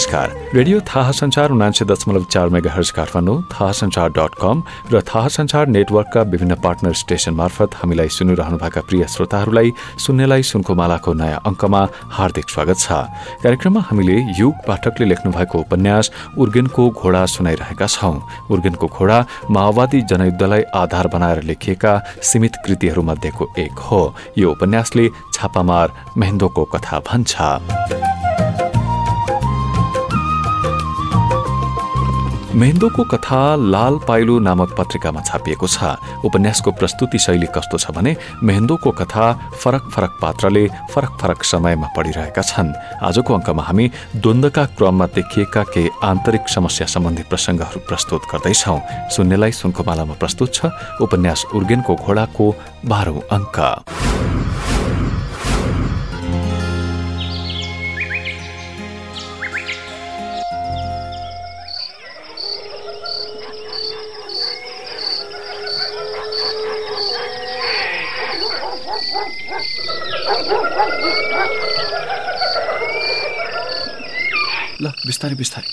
नमस्कार। रेडियो थाहा संचार उनान्से दशमलव चार मेगा हर्ज काठमाडौँ थाहा संचार डट कम र थाहा संचार नेटवर्कका विभिन्न पार्टनर स्टेशन मार्फत हामीलाई सुनिरहनुभएका प्रिय श्रोताहरूलाई सुन्नेलाई सुनको मालाको नयाँ अङ्कमा हार्दिक स्वागत छ। कार्यक्रममा हामीले युग पाठकले लेख्नु भएको उपन्यास उर्गेनको घोडा सुनाइरहेका छौं। उर्गेनको घोडा माओवादी जनयुद्धलाई आधार बनाएर लेखिएका सीमित कृतिहरूमध्येको एक हो। यो उपन्यासले छापामार मेहेन्दोको कथा भन्छ। मेहेन्दोको कथा लाल पाइलो नामक पत्रिकामा छापिएको छ। उपन्यासको प्रस्तुति शैली कस्तो छ भने मेहेन्दोको कथा फरक फरक पात्रले फरक फरक समयमा पढिरहेका छन्। आजको अङ्कमा हामी द्वन्द्वका क्रममा देखिएका केही आन्तरिक समस्या सम्बन्धी प्रसङ्गहरू प्रस्तुत गर्दैछौ। सुन्नेलाई सुनको मालामा प्रस्तुत छ उपन्यास उर्गेनको घोडाको बाह्रौं अङ्क। ल बिस्तारै बिस्तारै।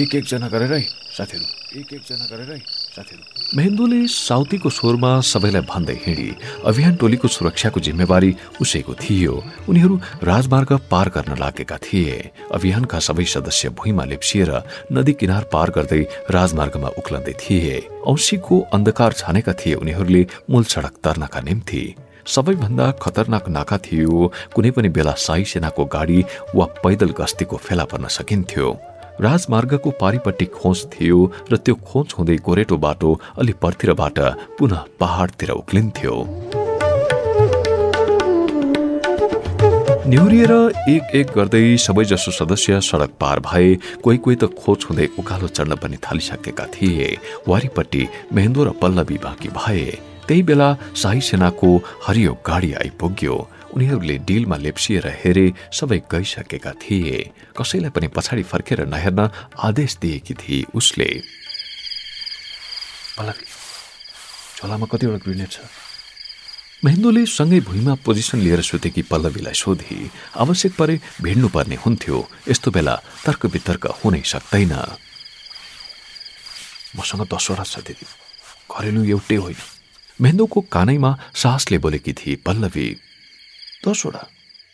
एक एकजना गरेर है साथीहरू। एक एकजना गरेर है साथीहरू। मेहेन्दुले साउतीको स्वरमा सबैलाई भन्दै हिँडी अभियान टोलीको सुरक्षाको जिम्मेवारी उसैको थियो। उनीहरू राजमार्ग पार गर्न लागेका थिए। अभियानका सबै सदस्य भुइँमा लेप्सिएर नदी किनार पार गर्दै राजमार्गमा उक्लँदै थिए। औँसीको अन्धकार छानेका थिए उनीहरूले मूल सडक तर्नका निम्ति। सबैभन्दा खतरनाक नाका थियो कुनै पनि बेला साई सेनाको गाडी वा पैदल गस्तीको फेला पर्न सकिन्थ्यो। राजमार्गको पारिपट्टि खोज थियो र त्यो खोज हुँदै गोरेटो बाटो अलि पर्तिरबाट पुनः पहाडतिर उक्लिन्थ्यो। निहुरिएर एक एक गर्दै सबैजसो सदस्य सडक पार भए कोही कोही त खोज हुँदै उकालो चढ्न पनि थालिसकेका थिए। वारिपट्टि मेहेन्दो र पल्लवी बाँकी भए। त्यही बेला शाही सेनाको हरियो गाडी आइपुग्यो। उनीहरूले डिलमा लेप्सिएर हेरे सबै गइसकेका थिए। कसैलाई पनि पछाडि फर्केर नहेर्न आदेश दिएकी थिए उसले। झोलामा कतिवटा ग्रेनेड छ? महेन्दुले सँगै भुइँमा पोजिसन लिएर सुतेकी पल्लवीलाई सोधी। आवश्यक परे भिड्नु पर्ने हुन्थ्यो। यस्तो बेला तर्क वितर्क हुनै सक्दैन। मसँग दसवटा छ दिदी। घरेलु एउटै होइन। मेहेन्दोको कानैमा सासले बोलेकी थिए पल्लवी दसवटा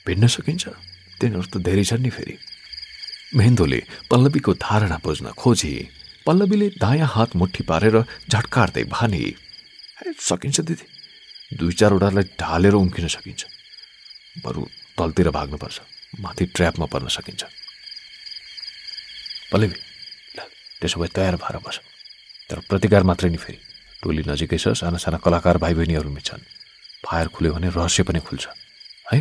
भिड्न सकिन्छ? तिनीहरू त धेरै छन् नि फेरि. मेहेन्दोले पल्लवीको धारणा बुझ्न खोजे। पल्लवीले दायाँ हात मुठी पारेर झट्कार्दै भने सकिन्छ दिदी दुई चारवटालाई ढालेर उम्किन सकिन्छ। बरु तलतिर भाग्नुपर्छ माथि ट्र्यापमा पर्न सकिन्छ। पल्लवी ल त्यसो भए तयार भएर बस। तर प्रतिकार मात्रै नि फेरि। टोली नजिकै छ साना साना कलाकार भाइ बहिनीहरू छन्। फायर खुल्यो भने रहस्य पनि खुल्छ है?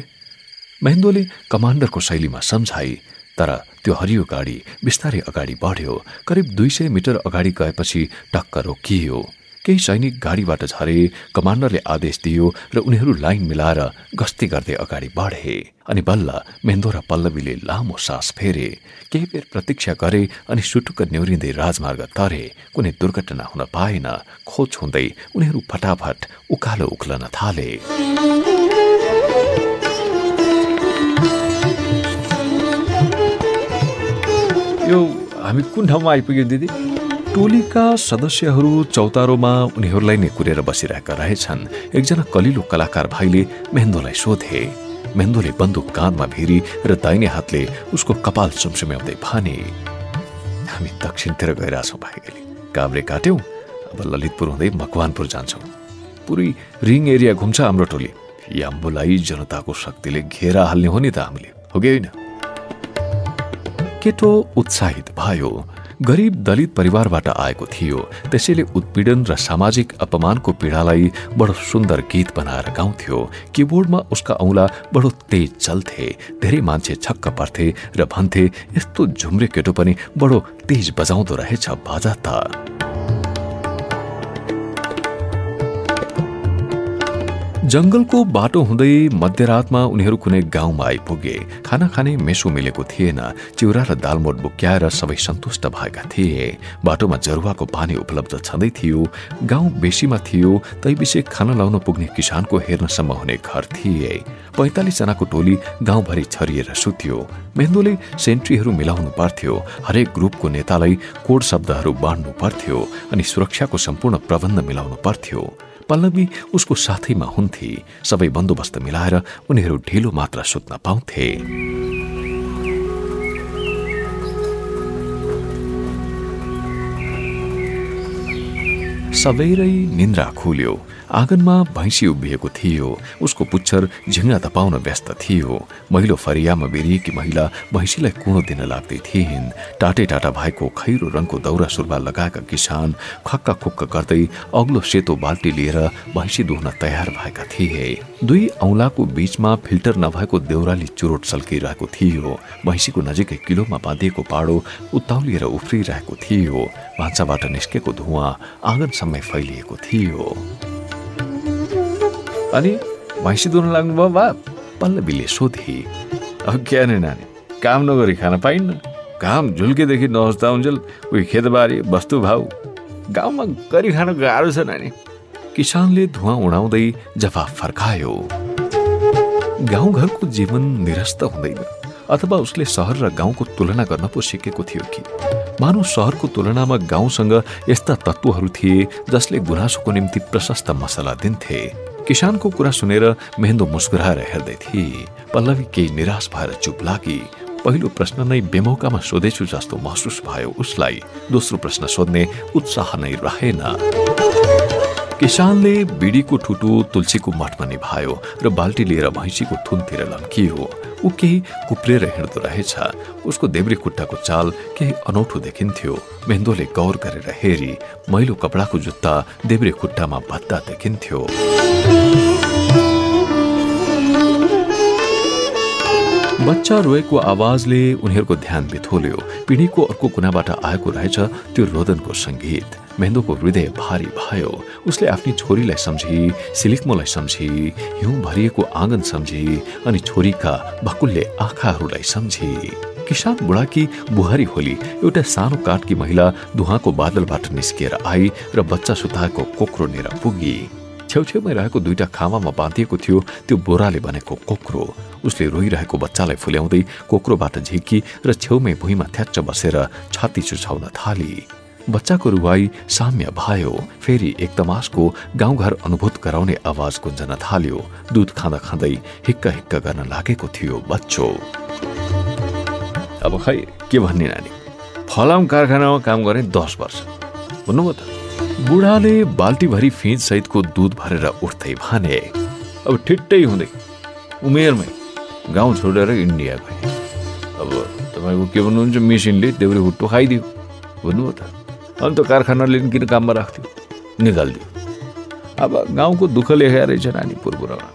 महेन्दोले कमान्डरको शैलीमा सम्झाए तर त्यो हरियो गाडी बिस्तारै अगाडि बढ्यो। करिब दुई सय मिटर अगाडि गएपछि टक्क रोकियो। केही सैनिक गाडीबाट झरे कमान्डरले आदेश दियो र उनीहरू लाइन मिलाएर गस्ती गर्दै अगाडि बढे अनि बल्ल मेन्दो र पल्लवीले लामो सास फेरे। केही बेर प्रतीक्षा गरे अनि सुटुक्क न्यौरिँदै राजमार्ग तरे। कुनै दुर्घटना हुन पाएन। खोज हुँदै उनीहरू फटाफट उकालो उक्लन थाले। यो हामी कुन ठाउँमा आइपुग्यौँ दिदी? टोलीका सदस्यहरू चौतारोमा उनीहरूलाई नै कुरेर बसिरहेका रहेछन्। एकजना कलिलो कलाकार भाइले मेहेन्दोलाई सोधे। मेहेन्दोले बन्दुक काँधमा भिरी र दाहिने हातले उसको कपाल सुमसुम्याउँदै भने हामी दक्षिणतिर गइरहेछौँ भाइले। काभ्रे काट्यौँ अब ललितपुर हुँदै मकवानपुर जान्छौँ। पुरै रिङ एरिया घुम्छ हाम्रो टोली। याम्बुलाई जनताको शक्तिले घेरा हाल्ने हो नि त हामीले। हो कि होइन? केटो उत्साहित भयो। गरिब दलित परिवारबाट आएको थियो। त्यसैले उत्पीडन र सामाजिक अपमानको पीडालाई बडो सुन्दर गीत बनाएर गाउँथ्यो। किबोर्डमा उसका औँला बडो तेज चल्थे धेरै मान्छे छक्क पर्थे र भन्थे यस्तो झुम्रे केटो पनि बडो तेज बजाउँदो रहेछ बाजा त। जंगलको बाटो हुँदै मध्यरातमा उनीहरू कुनै गाउँमा आइपुगे। खाना खाने मेसो मिलेको थिएन। चिउरा र दालमोट बुक्याएर सबै सन्तुष्ट भएका थिए। बाटोमा जरुवाको पानी उपलब्ध छँदै थियो। गाउँ बेसीमा थियो। तैबिसे खाना लाउन पुग्ने किसानको हेर्नसम्म हुने घर थिए। पैँतालिस जनाको टोली गाउँभरि छरिएर सुत्यो। मेहन्दोले सेन्ट्रीहरू मिलाउनु पर्थ्यो। हरेक ग्रुपको नेतालाई कोड शब्दहरू बाँड्नु पर्थ्यो अनि सुरक्षाको सम्पूर्ण प्रबन्ध मिलाउनु पर्थ्यो। पल्लवी उसको साथैमा हुन्थे। सबै बन्दोबस्त मिलाएर उनीहरू ढिलो मात्र सुत्न पाउँथे। सबैरै निन्द्रा खुल्यो। आँगनमा भैँसी उभिएको थियो। उसको पुच्छर झिङ्गा तपाउन व्यस्त थियो। महिलो फरियामा बेरिएकी महिला भैँसीलाई कुँडो दिन लाग्दै थिइन्। टाटे टाटा भएको खैरो रङको दौरा सुरुवाल लगाएका किसान खक्का खुक्क गर्दै अग्लो सेतो बाल्टी लिएर भैँसी दुहन तयार भएका थिए। दुई औलाको बीचमा फिल्टर नभएको देउराली चुरोट सल्किरहेको थियो। भैँसीको नजिकै किलोमा बाँधिएको पाडो उत्ताउलिएर उफ्रिरहेको थियो। भान्साबाट निस्केको धुवा आँगनसम्मै फैलिएको थियो। अनि भैँसी दुन लाग्नुभयो बा पल्लवीले सोधे। क्या नानी काम नगरी खान पाइन्न। घाम झुल्केदेखि नहोस् उन्जेल उयो खेतबारी वस्तु भाउ। गाउँमा गरी खान गाह्रो छ नानी। किसानले धुवा उडाउँदै जवाफ फर्कायो। गाउँघरको जीवन निरस्त हुँदैन अथवा उसले सहर र गाउँको तुलना गर्न पो सिकेको थियो कि। मानव सहरको तुलनामा गाउँसँग यस्ता तत्त्वहरू थिए जसले गुनासोको निम्ति प्रशस्त मसला दिन्थे। किसानको कुरा सुनेर मेहेन्दो मुस्कुराएर हेर्दै थिए। पल्लवी केही निराश भएर चुप लागि। पहिलो प्रश्न नै बेमौकामा सोधेछु जस्तो महसुस भयो उसलाई। दोस्रो प्रश्न सोध्ने उत्साह नै रहेन। किसानले बिडीको ठुटो तुलसीको मठमा निभायो र बाल्टी लिएर भैँसीको थुनतिर लम्कियो। ऊ केही कुप्रेर हिँड्दो रहेछ। उसको देब्रे खुट्टाको चाल केही अनौठो देखिन्थ्यो। मेहन्दोले गौर गरेर हेरी मैलो कपडाको जुत्ता देब्रे खुट्टामा भत्ता देखिन्थ्यो। बच्चा रोएको आवाजले उनीहरूको ध्यान बिथोल्यो। पिँढीको अर्को कुनाबाट आएको रहेछ त्यो रोदनको सङ्गीत। मेहन्दोको हृदय भारी भयो। उसले आफ्नी छोरीलाई सम्झी सिलिक्मोलाई सम्झी हिउँ भरिएको आँगन सम्झी अनि छोरीका भकुल्ले आँखाहरूलाई सम्झी। किसान बुढाकी बुहारी होली एउटा सानो काठकी महिला दुहाको बादलबाट निस्किएर आई र बच्चा सुताएको कोक्रो लिएर पुगी। छेउछेउमै रहेको दुईटा खामामा बाँधिएको थियो त्यो बोराले बनेको कोक्रो। उसले रोइरहेको बच्चालाई फुल्याउँदै कोक्रोबाट झिकी र छेउमै भुइँमा थ्याच्च बसेर छाती चुछाउन थाली। बच्चाको रुवाई साम्य भयो। फेरि एक तमासको गाउँघर अनुभूत गराउने आवाज गुन्जन थाल्यो। दुध खाँदा खाँदै हिक्क हिक्क गर्न लागेको थियो बच्चो। अब खै के भन्ने नानी? फलाम कारखानामा काम गरे दस वर्ष। भन्नुभयो त? बुढाले बाल्टीभरि फिज सहितको दुध भरेर उठ्दै भने। अब ठिट्टै हुँदै। उमेरमै गाउँ छोडेर इन्डिया गए। अब तपाईँको के भन्नुहुन्छ? मेसिनले देउरे हुट्टो खाइदियो। भन्नुभयो त? अन्त कारखानाले किन काममा राख्थ्यो। निकालिदियो अब गाउँको दुःख लेखाएर रहेछ नानी पुरपुरामा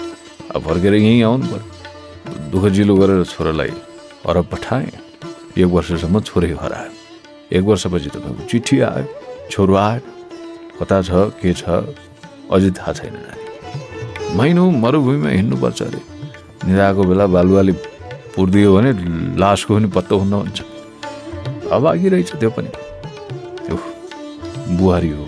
अब फर्केर यहीँ आउनु पर्यो। दुःख जिलो गरेर छोरालाई हरब पठाएँ। एक वर्षसम्म छोरै हरायो। एक वर्षपछि तपाईँको चिठी आयो छोरो आयो। कता छ के छ अझै थाहा छैन नानी। महिनो मरुभूमिमा हिँड्नुपर्छ अरे। निदाएको बेला बालुवाले पुरिदियो भने लासको पनि पत्तो हुन्न भन्छ अब आगिरहेछ त्यो पनि। बुहारी हो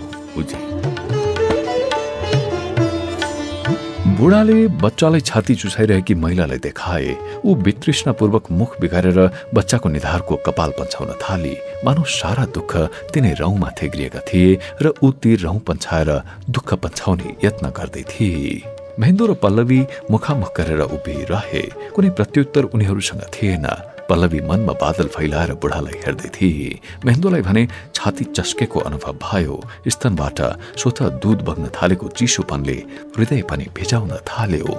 बुढाले बच्चालाई छाती चुसाइरहेकी महिलालाई देखाए ऊ वितृष्णपूर्वक मुख बिगारेर बच्चाको निधारको कपाल पन्छाउन थाली। मानव सारा दुःख तिनै रौमा थेग्रिएका थिए र ऊ ती रौँ पन्छाएर दुःख पन्छाउने यत्न गर्दै थिए। महेन्द्र र पल्लवी मुखामुख गरेर उभिरहे। कुनै प्रत्युत्तर उनीहरूसँग थिएन। पल्लवी मनमा बादल फैलाएर बुढालाई हेर्दै थिए। मेहेन्दोलाई भने छाती चस्केको अनुभव भयो। स्तनबाट स्वत दुध बग्न थालेको चिसोपनले हृदय पनि भिजाउन थाल्यो।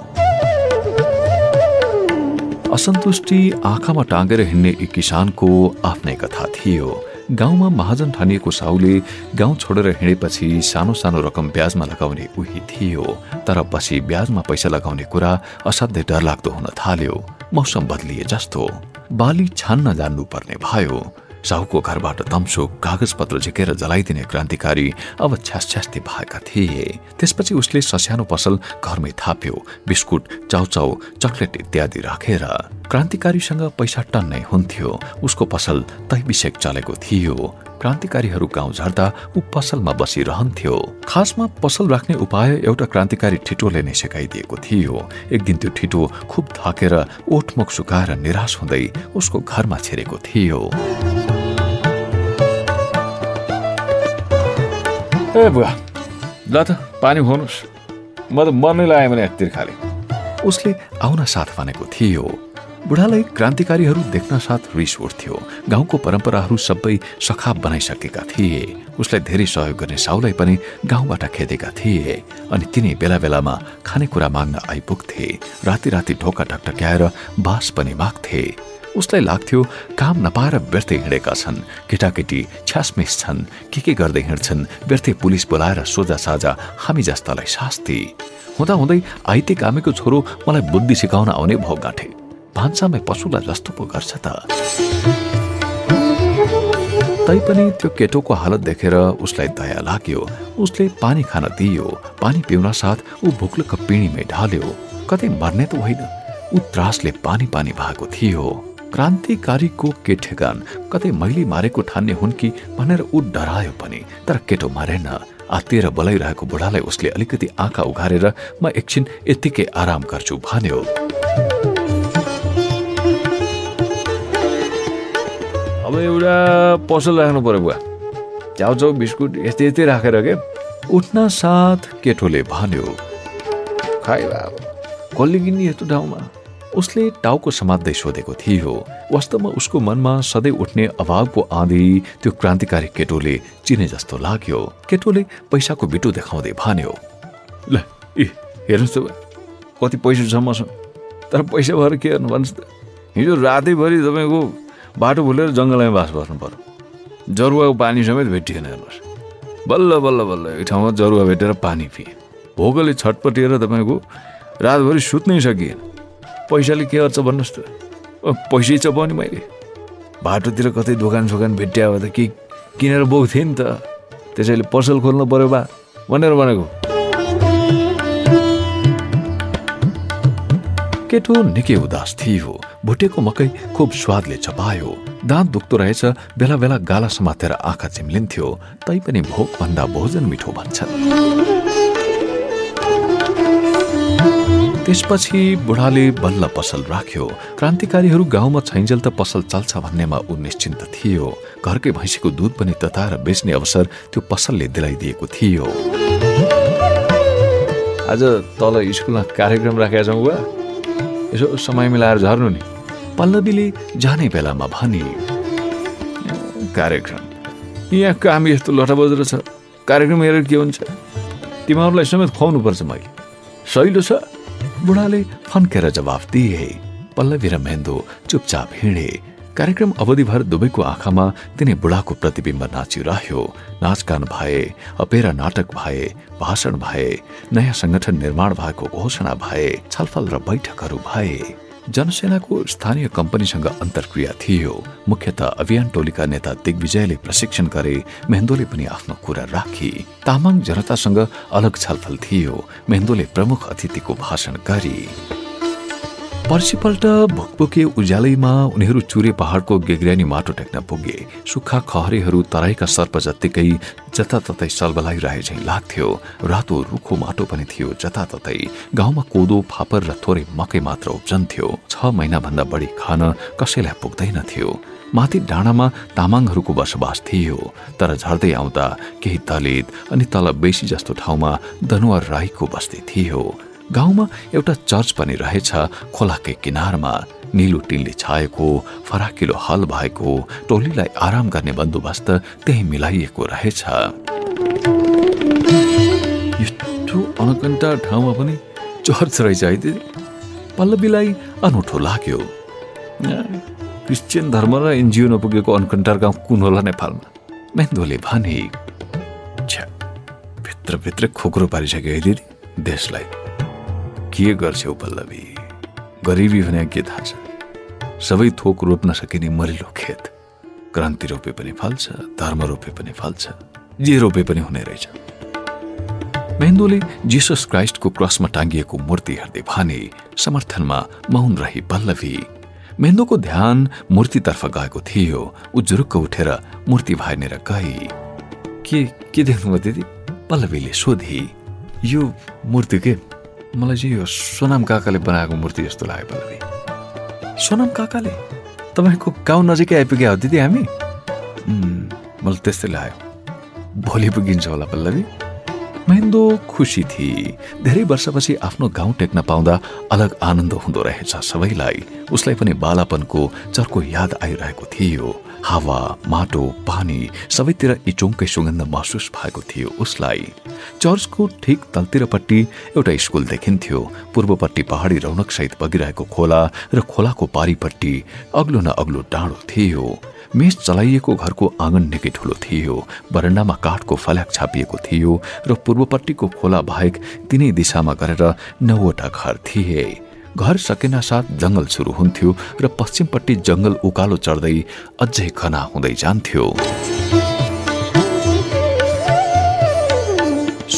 असन्तुष्टि आँखामा टाँगेर हिँड्ने एक किसानको आफ्नै कथा थियो। गाउँमा महाजन ठानिएको साहुले गाउँ छोडेर हिँडेपछि सानो सानो रकम ब्याजमा लगाउने उही थियो। तर पछि ब्याजमा पैसा लगाउने कुरा असाध्यै डरलाग्दो हुन थाल्यो। मौसम बदलिए जस्तो। बाली छान्न जान्नुपर्ने भयो। साहुको घरबाट तम्सो कागज पत्र झिकेर जलाइदिने क्रान्तिकारी अब छ्यासछ्यास्ती भएका थिए। त्यसपछि उसले ससानो पसल घरमै थाप्यो बिस्कुट चाउचाउ चकलेट इत्यादि राखेर। क्रान्तिकारीसँग पैसा टन्नै हुन्थ्यो। उसको पसल तैबिसेक चलेको थियो। क्रान्तिकारीहरू गाउँ झर्दा ऊ पसलमा बसिरहन्थ्यो। खासमा पसल राख्ने उपाय एउटा क्रान्तिकारी ठिटोले नै सिकाइदिएको थियो। एक दिन त्यो ठिटो खुब थकेर ओठमुख सुकाएर निराश हुँदै उसको घरमा छिरेको थियो। ए बुवा। ल त पानी खुवाउनुहोस् म त मर्नै लाग्यो भने यतिर खाले उसले आउन साथ भनेको थियो। बुढालाई क्रान्तिकारीहरू देख्न साथ रिस उठ्थ्यो गाउँको परम्पराहरू सबै सखाप बनाइसकेका थिए। उसलाई धेरै सहयोग गर्ने साउलाई पनि गाउँबाट खेदेका थिए। अनि तिनी बेला बेलामा खानेकुरा माग्न आइपुग्थे। राति राति ढोका ढकढक्याएर बास पनि माग्थे। उसलाई लाग्थ्यो काम नपाएर व्यर्थै हिँडेका छन्। केटाकेटी छ्यासमिस छन्। के के गर्दै हिँड्छन्? व्यर्थै पुलिस बोलाएर सोझा साझा हामी जस्तालाई शास्ति हुँदा हुँदै आइते कामेको छोरो मलाई बुद्धि सिकाउन आउने भाउ गाँठे। भान्सामै पशुलाई जस्तो पो गर्छ त। तैपनि त्यो केटोको हालत देखेर उसलाई दया लाग्यो। उसले पानी खान दियो। पानी पिउन साथ ऊ भुक्लुक पिँढीमै ढाल्यो। कतै मर्ने त होइन। ऊ त्रासले पानी पानी भएको थियो। क्रान्तिकारीको के ठेगान? कतै मैले मारेको ठान्ने हुन् कि भनेर ऊ डरायो पनि। तर केटो मरेन। आत्तिएर बोलाइरहेको बुढालाई उसले अलिकति आँखा उघारेर म एकछिन यत्तिकै आराम गर्छु भन्यो। अब एउटा पसल राख्नु पर्यो बुवा। चाउचाउ बिस्कुट यस्तै यस्तै राखेर के? उठ्न साथ केटोले भन्यो खाइ अब कसले किन्ने यस्तो ठाउँमा? उसले टाउको समात्दै सोधेको थियो। वास्तवमा उसको मनमा सधैँ उठ्ने अभावको आँधी त्यो क्रान्तिकारी केटोले चिने जस्तो लाग्यो। केटोले पैसाको बिटो देखाउँदै भन्यो ल ए हेर्नुहोस् त कति पैसा छ मसँग? तर पैसा भएर के गर्नु भन्नुहोस् त? हिजो रातैभरि तपाईँको बाटो भुलेर जङ्गलमा बास बस्नु पर्यो। जरुवाको पानी समेत भेटिएन हेर्नुहोस्। बल्ल बल्ल बल्ल एक ठाउँमा जरुवा भेटेर पानी पिएँ। भोकले छटपटिएर तपाईँको रातभरि सुत्नै सकिएन। पैसाले के गर्छ भन्नुहोस् त? पैसै चपाउने मैले। बाटोतिर कतै दोकान सोकान भेट्या भए त के किनेर बोक्थेँ नि त? त्यसैले पसल खोल्नु पर्यो बा भनेर भनेको। केटो निकै उदास थियो। भुटेको मकै खुब स्वादले चपायो दाँत दुख्दो रहेछ बेला बेला गाला समातेर आँखा चिम्लिन्थ्यो। तैपनि भोकभन्दा भोजन मिठो भन्छन्। त्यसपछि बुढाले बल्ल पसल राख्यो। क्रान्तिकारीहरू गाउँमा छैन्जेल त पसल चल्छ भन्नेमा ऊ निश्चिन्त थियो। घरकै भैँसीको दुध पनि तताएर बेच्ने अवसर त्यो पसलले दिलाइदिएको थियो। आज तल स्कुलमा कार्यक्रम राखेका छौँ यसो समय मिलाएर झर्नु नि। पल्लवीले जाने बेलामा भनी कार्यक्रम यहाँ काम यस्तो लटा बजेर छ। कार्यक्रम हेरेर के हुन्छ? तिमीहरूलाई समेत खुवाउनुपर्छ मैले। सहिलो छ? बुढाले फन्केर जवाफ दिए। पल्लवी र मेन्दो चुपचाप हिँडे। कार्यक्रम अवधिभर दुवैको आँखामा तिनी बुढाको प्रतिबिम्ब नाचिरह्यो। नाचगान भए अपेरा नाटक भए भाषण भए नयाँ संगठन निर्माण भएको घोषणा भए छलफल र बैठकहरू भए। जनसेनाको स्थानीय कम्पनीसँग अन्तर्क्रिया थियो। मुख्यत अभियान टोलीका नेता दिग्विजयले प्रशिक्षण गरे मेहन्दोले पनि आफ्नो कुरा राखी। तामाङ जनतासँग अलग छलफल थियो। मेहन्दोले प्रमुख अतिथिको भाषण गरी। पर्सिपल्ट भुकभुके उज्यालैमा उनीहरू चुरे पहाडको गेग्रानी माटो टेक्न पुगे। सुक्खा खहरेहरू तराईका सर्प जत्तिकै जताततै सलबलाइरहे झैँ लाग्थ्यो। रातो रुखो माटो पनि थियो जताततै। गाउँमा कोदो फापर र थोरै मकै मात्र उब्जन्थ्यो। छ महिनाभन्दा बढी खान कसैलाई पुग्दैनथ्यो माथि डाँडामा तामाङहरूको बसोबास थियो। तर झर्दै आउँदा केही दलित अनि तल बेसी जस्तो ठाउँमा दनुवार राईको बस्ती थियो। गाउँमा एउटा चर्च पनि रहेछ खोलाकै किनारमा। निलो टिनले छाएको फराकिलो हल भएको टोलीलाई आराम गर्ने बन्दोबस्त त्यही मिलाइएको रहेछ। यस्तो अनकन्टा ठाउँमा पनि चर्च रहेछ है दिदी। पल्लवीलाई अनौठो लाग्यो। क्रिस्चियन धर्म र एनजिओ नपुगेको अनकन्टार गाउँ कुन होला नेपालमा? मेन्दोले भने भित्रभित्र खोक्रो पारिसक्यो है दिदी देशलाई। के गर्छौ पल्लवी? गरिबी भने के थाहा छ? सबै थोक रोप्न सकिने मरिलो खेत। क्रान्ति रोपे पनि फल्छ धर्म रोपे पनि फल्छ। जे रोपे पनि हुने रहेछ। मेहेन्दोले जिसस क्राइस्टको क्रसमा टाङ्गिएको मूर्ति हेर्दै भने समर्थनमा मौन रही पल्लवी। मेहेन्दोको ध्यान मूर्तितर्फ गएको थियो। ऊ जुरुक्क उठेर मूर्ति भाइनेर गई। के के देख्नुभयो दिदी? पल्लवीले सोधी। यो मूर्ति के? मलाई चाहिँ यो सोनाम काकाले बनाएको मूर्ति जस्तो लाग्यो पल्लवी सोनाम काकाले तपाईँको गाउँ नजिकै आइपुग्यो हो दिदी हामी मलाई त्यस्तै लाग्यो भोलि पुगिन्छ होला पल्लवी महेन्दो खुसी थिए धेरै वर्षपछि आफ्नो गाउँ टेक्न पाउँदा अलग आनन्द हुँदो रहेछ सबैलाई उसलाई पनि बालापनको चर्को याद आइरहेको थियो हावा माटो पानी सबैतिर इचोङकै सुगन्ध महसुस भएको थियो उसलाई। चर्चको ठिक तलतिरपट्टि एउटा स्कुल देखिन्थ्यो। पूर्वपट्टि पहाडी रौनकसहित बगिरहेको खोला र खोलाको पारिपट्टि अग्लो न अग्लो डाँडो थियो। मेष चलाइएको घरको आँगन निकै ठुलो थियो। बरन्डामा काठको फल्याक छापिएको थियो र पूर्वपट्टिको खोला बाहेक तिनै दिशामा गरेर नौवटा घर थिए। घर सकेना साथ जङ्गल सुरु हुन्थ्यो र पश्चिमपट्टि जङ्गल उकालो चढ्दै अझै खना हुँदै जान्थ्यो।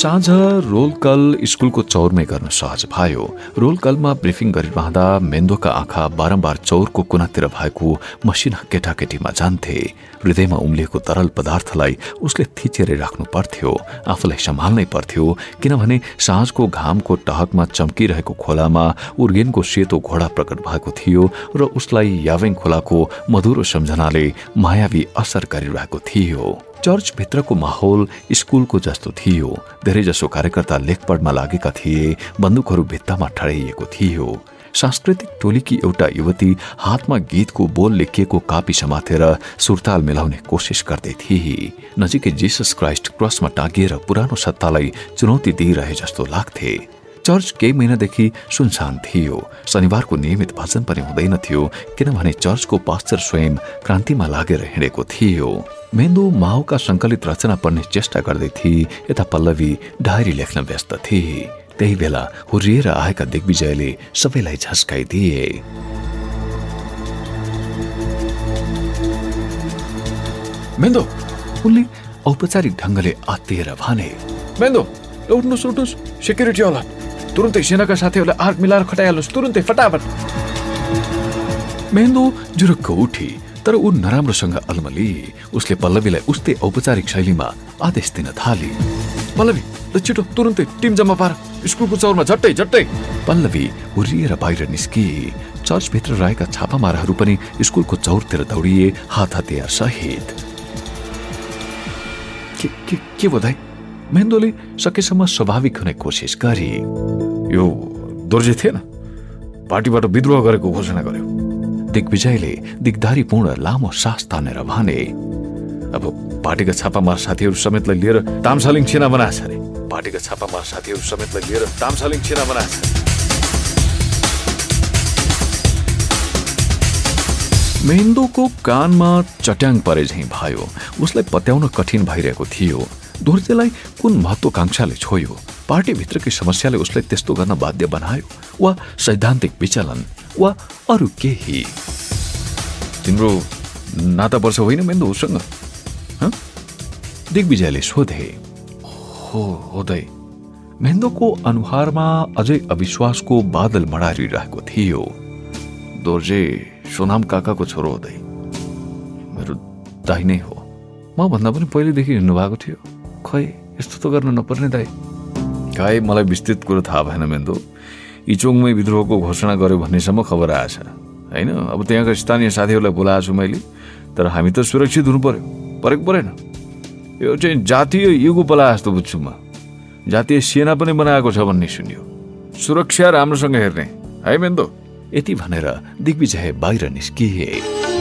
साँझ रोलकल स्कुलको चौरमै गर्न सहज भयो। रोलकलमा ब्रिफिङ गरिरहँदा मेन्दोका आँखा बारम्बार चौरको कुनातिर भएको मसिना केटाकेटीमा जान्थे। हृदयमा उम्लिएको तरल पदार्थलाई उसले थिचेर राख्नु पर्थ्यो। आफूलाई सम्हाल्नै पर्थ्यो किनभने साँझको घामको टहकमा चम्किरहेको खोलामा उर्गेनको सेतो घोडा प्रकट भएको थियो र उसलाई यावेङ खोलाको मधुरो सम्झनाले मायावी असर गरिरहेको थियो। चर्चभित्रको माहौल स्कुलको जस्तो थियो। धेरैजसो कार्यकर्ता लेखपढमा लागेका थिए बन्दुकहरू भित्तामा ठडाइएको थियो। सांस्कृतिक टोलीकी एउटा युवती हातमा गीतको बोल लेखिएको कापी समातेर सुरताल मिलाउने कोसिस गर्दै थिए। नजिकै जिसस क्राइस्ट क्रसमा टाँगिएर पुरानो सत्तालाई चुनौती दिइरहे जस्तो लाग्थे। चर्च केही महिनादेखि सुनसान थियो। शनिबारको नियमित भजन पनि हुँदैन थियो किनभने चर्चको पास्टर स्वयं क्रान्तिमा लागेर हिँडेको थियो। मेन्दु माओका सङ्कलित रचना पढ्ने चेष्टा गर्दै थिए। यता पल्लवी डायरी लेख्न व्यस्त थिए। त्यही बेला हुर्रिएर आएका दिग्विजयले सबैलाई झस्काइदिए। मेन्दो! उनले औपचारिक ढङ्गले आत्तिएर भने मेन्दो उठ्नुहोस् उठ्नुहोस् सेक्युरिटी होला। तुरुन्तै सेनाका साथीहरूलाई आर्क मिलाएर खटाइहाल्नुहोस् तुरुन्तै फटाफट। मेन्दो जुरुक्क उठी तर ऊ नराम्रोसँग अलमली। उसले पल्लवीलाई उस्तै औपचारिक शैलीमा आदेश दिन थाली। पल्लवी छिटो तुरुन्तै टिम जम्मा पार। स्कुलको चौरमा झट्टै झट्टै। पल्लवी हुर्रिएर बाहिर निस्किए चर्चभित्र रहेका छापामाराहरू पनि स्कुलको चौरतिर दौडिए हात हतियार सहित। के के के मेन्दोले सकेसम्म स्वाभाविक हुने कोसिस गरे यो दोर्जे थिएन। पार्टीबाट विद्रोह गरेको घोषणा गर्यो। दिग्विजयले दिगदारीपूर्ण लामो सास तानेर भने अब पार्टीका छापामार साथीहरू समेतलाई लिएर तामसालिङ छिना बनाएछ अरे पार्टीका छापामार साथीहरू समेतलाई लिएर तामसालिङ छिना बनाएछ मेन्दोको कानमा चट्याङ परे झैँ भयो। उसलाई पत्याउन कठिन भइरहेको थियो। दोर्जेलाई कुन महत्वाकांक्षाले छोयो? पार्टीभित्रकै समस्याले उसलाई त्यस्तो गर्न बाध्य बनायो? वा सैद्धान्तिक विचलन? वा अरू केही? तिम्रो नाता वर्ष होइन मेन्दो उसँग? दिग्विजयले सोधे। हो होदै। मेन्दोको अनुहारमा अझै अविश्वासको बादल मडारिरहेको थियो। दोर्जे सोनाम काकाको छोरो हुँदै। मेरो दाई नै हो। म भन्दा पनि पहिलेदेखि हिँड्नु भएको थियो। खै यस्तो त गर्न नपर्ने दाई खै मलाई विस्तृत कुरो थाहा भएन मेन्दो इचोङमै विद्रोहको घोषणा गर्यो भन्नेसम्म खबर आएछ होइन अब त्यहाँका स्थानीय साथीहरूलाई बोलाएको छु मैले तर हामी त सुरक्षित हुनु पर्यो परेको परेन यो चाहिँ जातीय युगो पला जस्तो बुझ्छु म जातीय सेना पनि बनाएको छ भन्ने सुन्यो सुरक्षा राम्रोसँग हेर्ने है मेन्दो यति भनेर दिग्विजय बाहिर निस्किए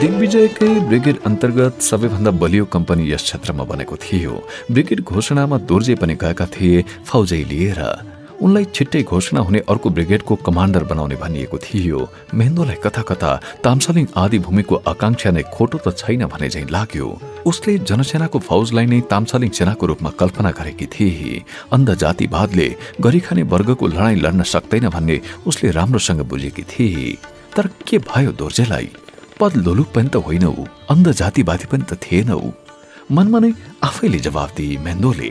दिग्विजयकै ब्रिगेड अन्तर्गत सबैभन्दा बलियो कम्पनी यस क्षेत्रमा बनेको थियो। ब्रिगेड घोषणामा दोर्जे पनि गएका थिए फौजै लिएर। उनलाई छिट्टै घोषणा हुने अर्को ब्रिगेडको कमान्डर बनाउने भनिएको थियो। मेहन्दोलाई कथा कथा तामसालिङ आदि भूमिको आकांक्षा नै खोटो त छैन भने झै लाग्यो। उसले जनसेनाको फौजलाई नै तामसालिङ सेनाको रूपमा कल्पना गरेकी थिए। अन्ध जातिवादले गरिखाने वर्गको लडाईँ लड्न सक्दैन भन्ने उसले राम्रोसँग बुझेकी थिए। तर के भयो दोर्जेलाई? पद लोलुप पनि त होइन ऊ अन्ध जातिवादी पनि त थिएन ऊ मनमा नै आफैले जवाब दिए मेन्दोले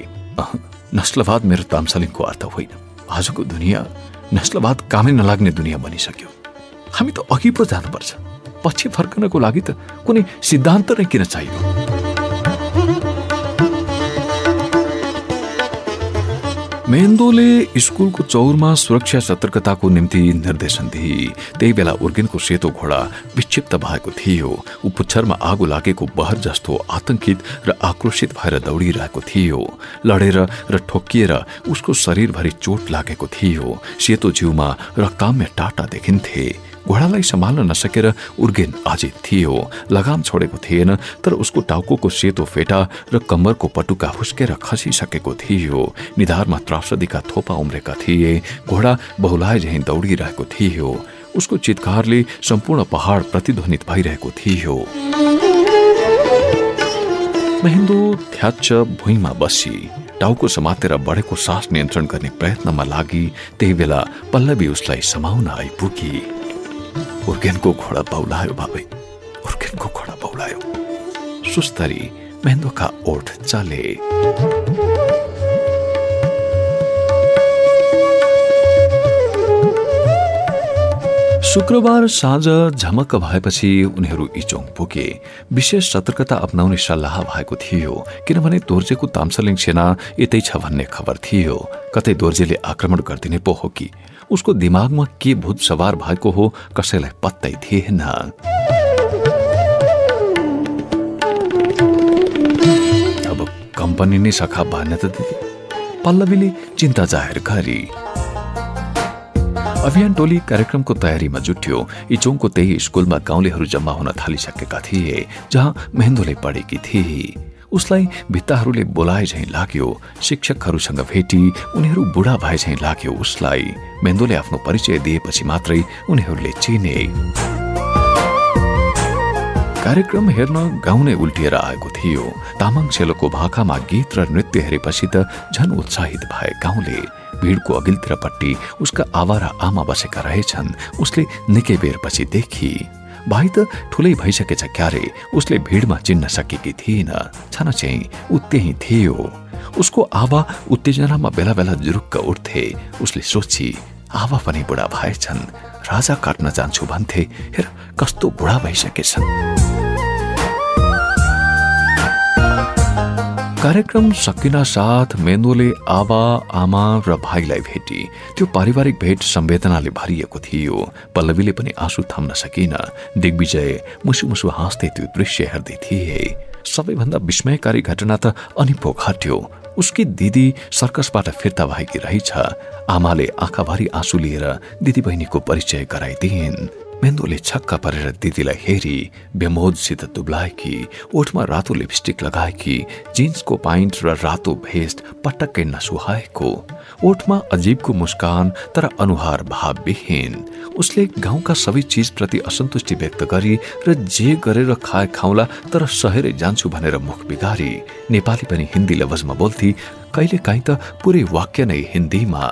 नस्लवाद मेरो तामसलिङको अर्थ होइन आजको दुनियाँ नस्लवाद कामै नलाग्ने दुनियाँ बनिसक्यो हामी त अघि पो जानुपर्छ पछि फर्कनको लागि त कुनै सिद्धान्त नै किन चाहियो मेन्दोले स्कुलको चौरमा सुरक्षा सतर्कताको निम्ति निर्देशन दिए त्यही बेला उर्गेनको सेतो घोडा विक्षिप्त भएको थियो। ऊ पुच्छरमा आगो लागेको बहर जस्तो आतंकित र आक्रोशित भएर दौडिरहेको थियो। लडेर र ठोकिएर उसको शरीरभरि चोट लागेको थियो। सेतो जिउमा रक्ताम्य टाटा देखिन्थे। घोडालाई सम्हाल्न नसकेर उर्गेन अझै थियो। लगाम छोडेको थिएन तर उसको टाउको सेतो फेटा र कम्मरको पटुका फुस्केर खसिसकेको थियो। निधारमा त्रासदीका थोपा उम्रेका थिए घोडा बहुलाय झैँ दौडिरहेको थियो। उसको चितकारले सम्पूर्ण पहाड प्रतिध्वनित भइरहेको थियो। महेन्दो थ्याच्च भुइँमा बसी। टाउको समातेर बढेको सास नियन्त्रण गर्ने प्रयत्नमा लागि त्यही बेला पल्लवी उसलाई समाउन आइपुगी। उर्गेनको घोडा बौलायो बाबै उर्गेनको घोडा बौलायो सुस्तरी मेहन्दोका ओठ चले। शुक्रबार साँझ झमक्क भएपछि उनीहरू इचोङ पुगे। विशेष सतर्कता अप्नाउने सल्लाह भएको थियो किनभने दोर्जेको तामसलिङ सेना यतै छ भन्ने खबर थियो। कतै दोर्जेले आक्रमण गरिदिने पो हो कि? उसको दिमागमा के भूत सवार भएको हो कसैलाई पत्तै थिएन। अब कम्पनी नै सखा भएन त पल्लवीले चिन्ता जाहेर गरी। अभियान टोली कार्यक्रमको तयारीमा जुट्यो। इचोङको त्यही स्कुलमा गाउँलेहरू जम्मा हुन थालिसकेका थिए जहाँ मेहेन्दोले पढेकी थिए। उसलाई भित्ताहरूले बोलाए झैँ लाग्यो। शिक्षकहरूसँग भेटी उनीहरू बुढा भए झैँ लाग्यो उसलाई। मेन्दोले आफ्नो परिचय दिएपछि मात्रै उनीहरूले चिने। कार्यक्रम हेर्न गाउँ नै उल्टिएर आएको थियो। तामाङ सेलोको भाकामा गीत र नृत्य हेरेपछि त झन उत्साहित भए गाउँले। भिडको अघिल्तिरपट्टि उसका आवारा आमा बसेका रहेछन्। उसले निकै बेरपछि देखी। भाइ त ठुलै भइसकेछ क्यारे। उसले भिडमा चिन्न सकेकी थिएन। छन चाहिँ ऊ त्यही थियो। उसको आवा उत्तेजनामा बेला बेला जुरुक्क उठ्थे। उसले सोची आवा पनि बुढा भएछन्। राजा काट्न जान्छु भन्थे। हेर कस्तो बुढा भइसकेछन्। कार्यक्रम सकिन साथ मेन्दोले आबा आमा र भाइलाई भेटी। त्यो पारिवारिक भेट संवेदनाले भरिएको थियो। पल्लवीले पनि आँसु थम्न सकिन। दिग्विजय मुसु मुसु हाँस्दै त्यो दृश्य हेर्दै थिए। सबैभन्दा विस्मयकारी घटना त अनिपो घट्यो उसकी दिदी सर्कसबाट फिर्ता भएकी रहेछ। आमाले आँखाभरि आँसु लिएर दिदी बहिनीको परिचय गराइदिइन्। मेन्दोले छक्का परेर दिदीलाई हेरी बेमोदसित दुब्लाएकी ओठमा रातो लिपस्टिक लगाएकी जिन्सको पाइन्ट र रातो भेस्ट पटक्कै नसुहाएको। ओठमा अजीबको मुस्कान तर अनुहार भावविहीन। उसले गाउँका सबै चिजप्रति असन्तुष्टि व्यक्त गरी र जे गरेर खाए खाउला तर सहेरै जान्छु भनेर मुख बिगारी। नेपाली पनि हिन्दी लवजमा बोल्थे कहिले काहीँ त पुरै वाक्य नै हिन्दीमा।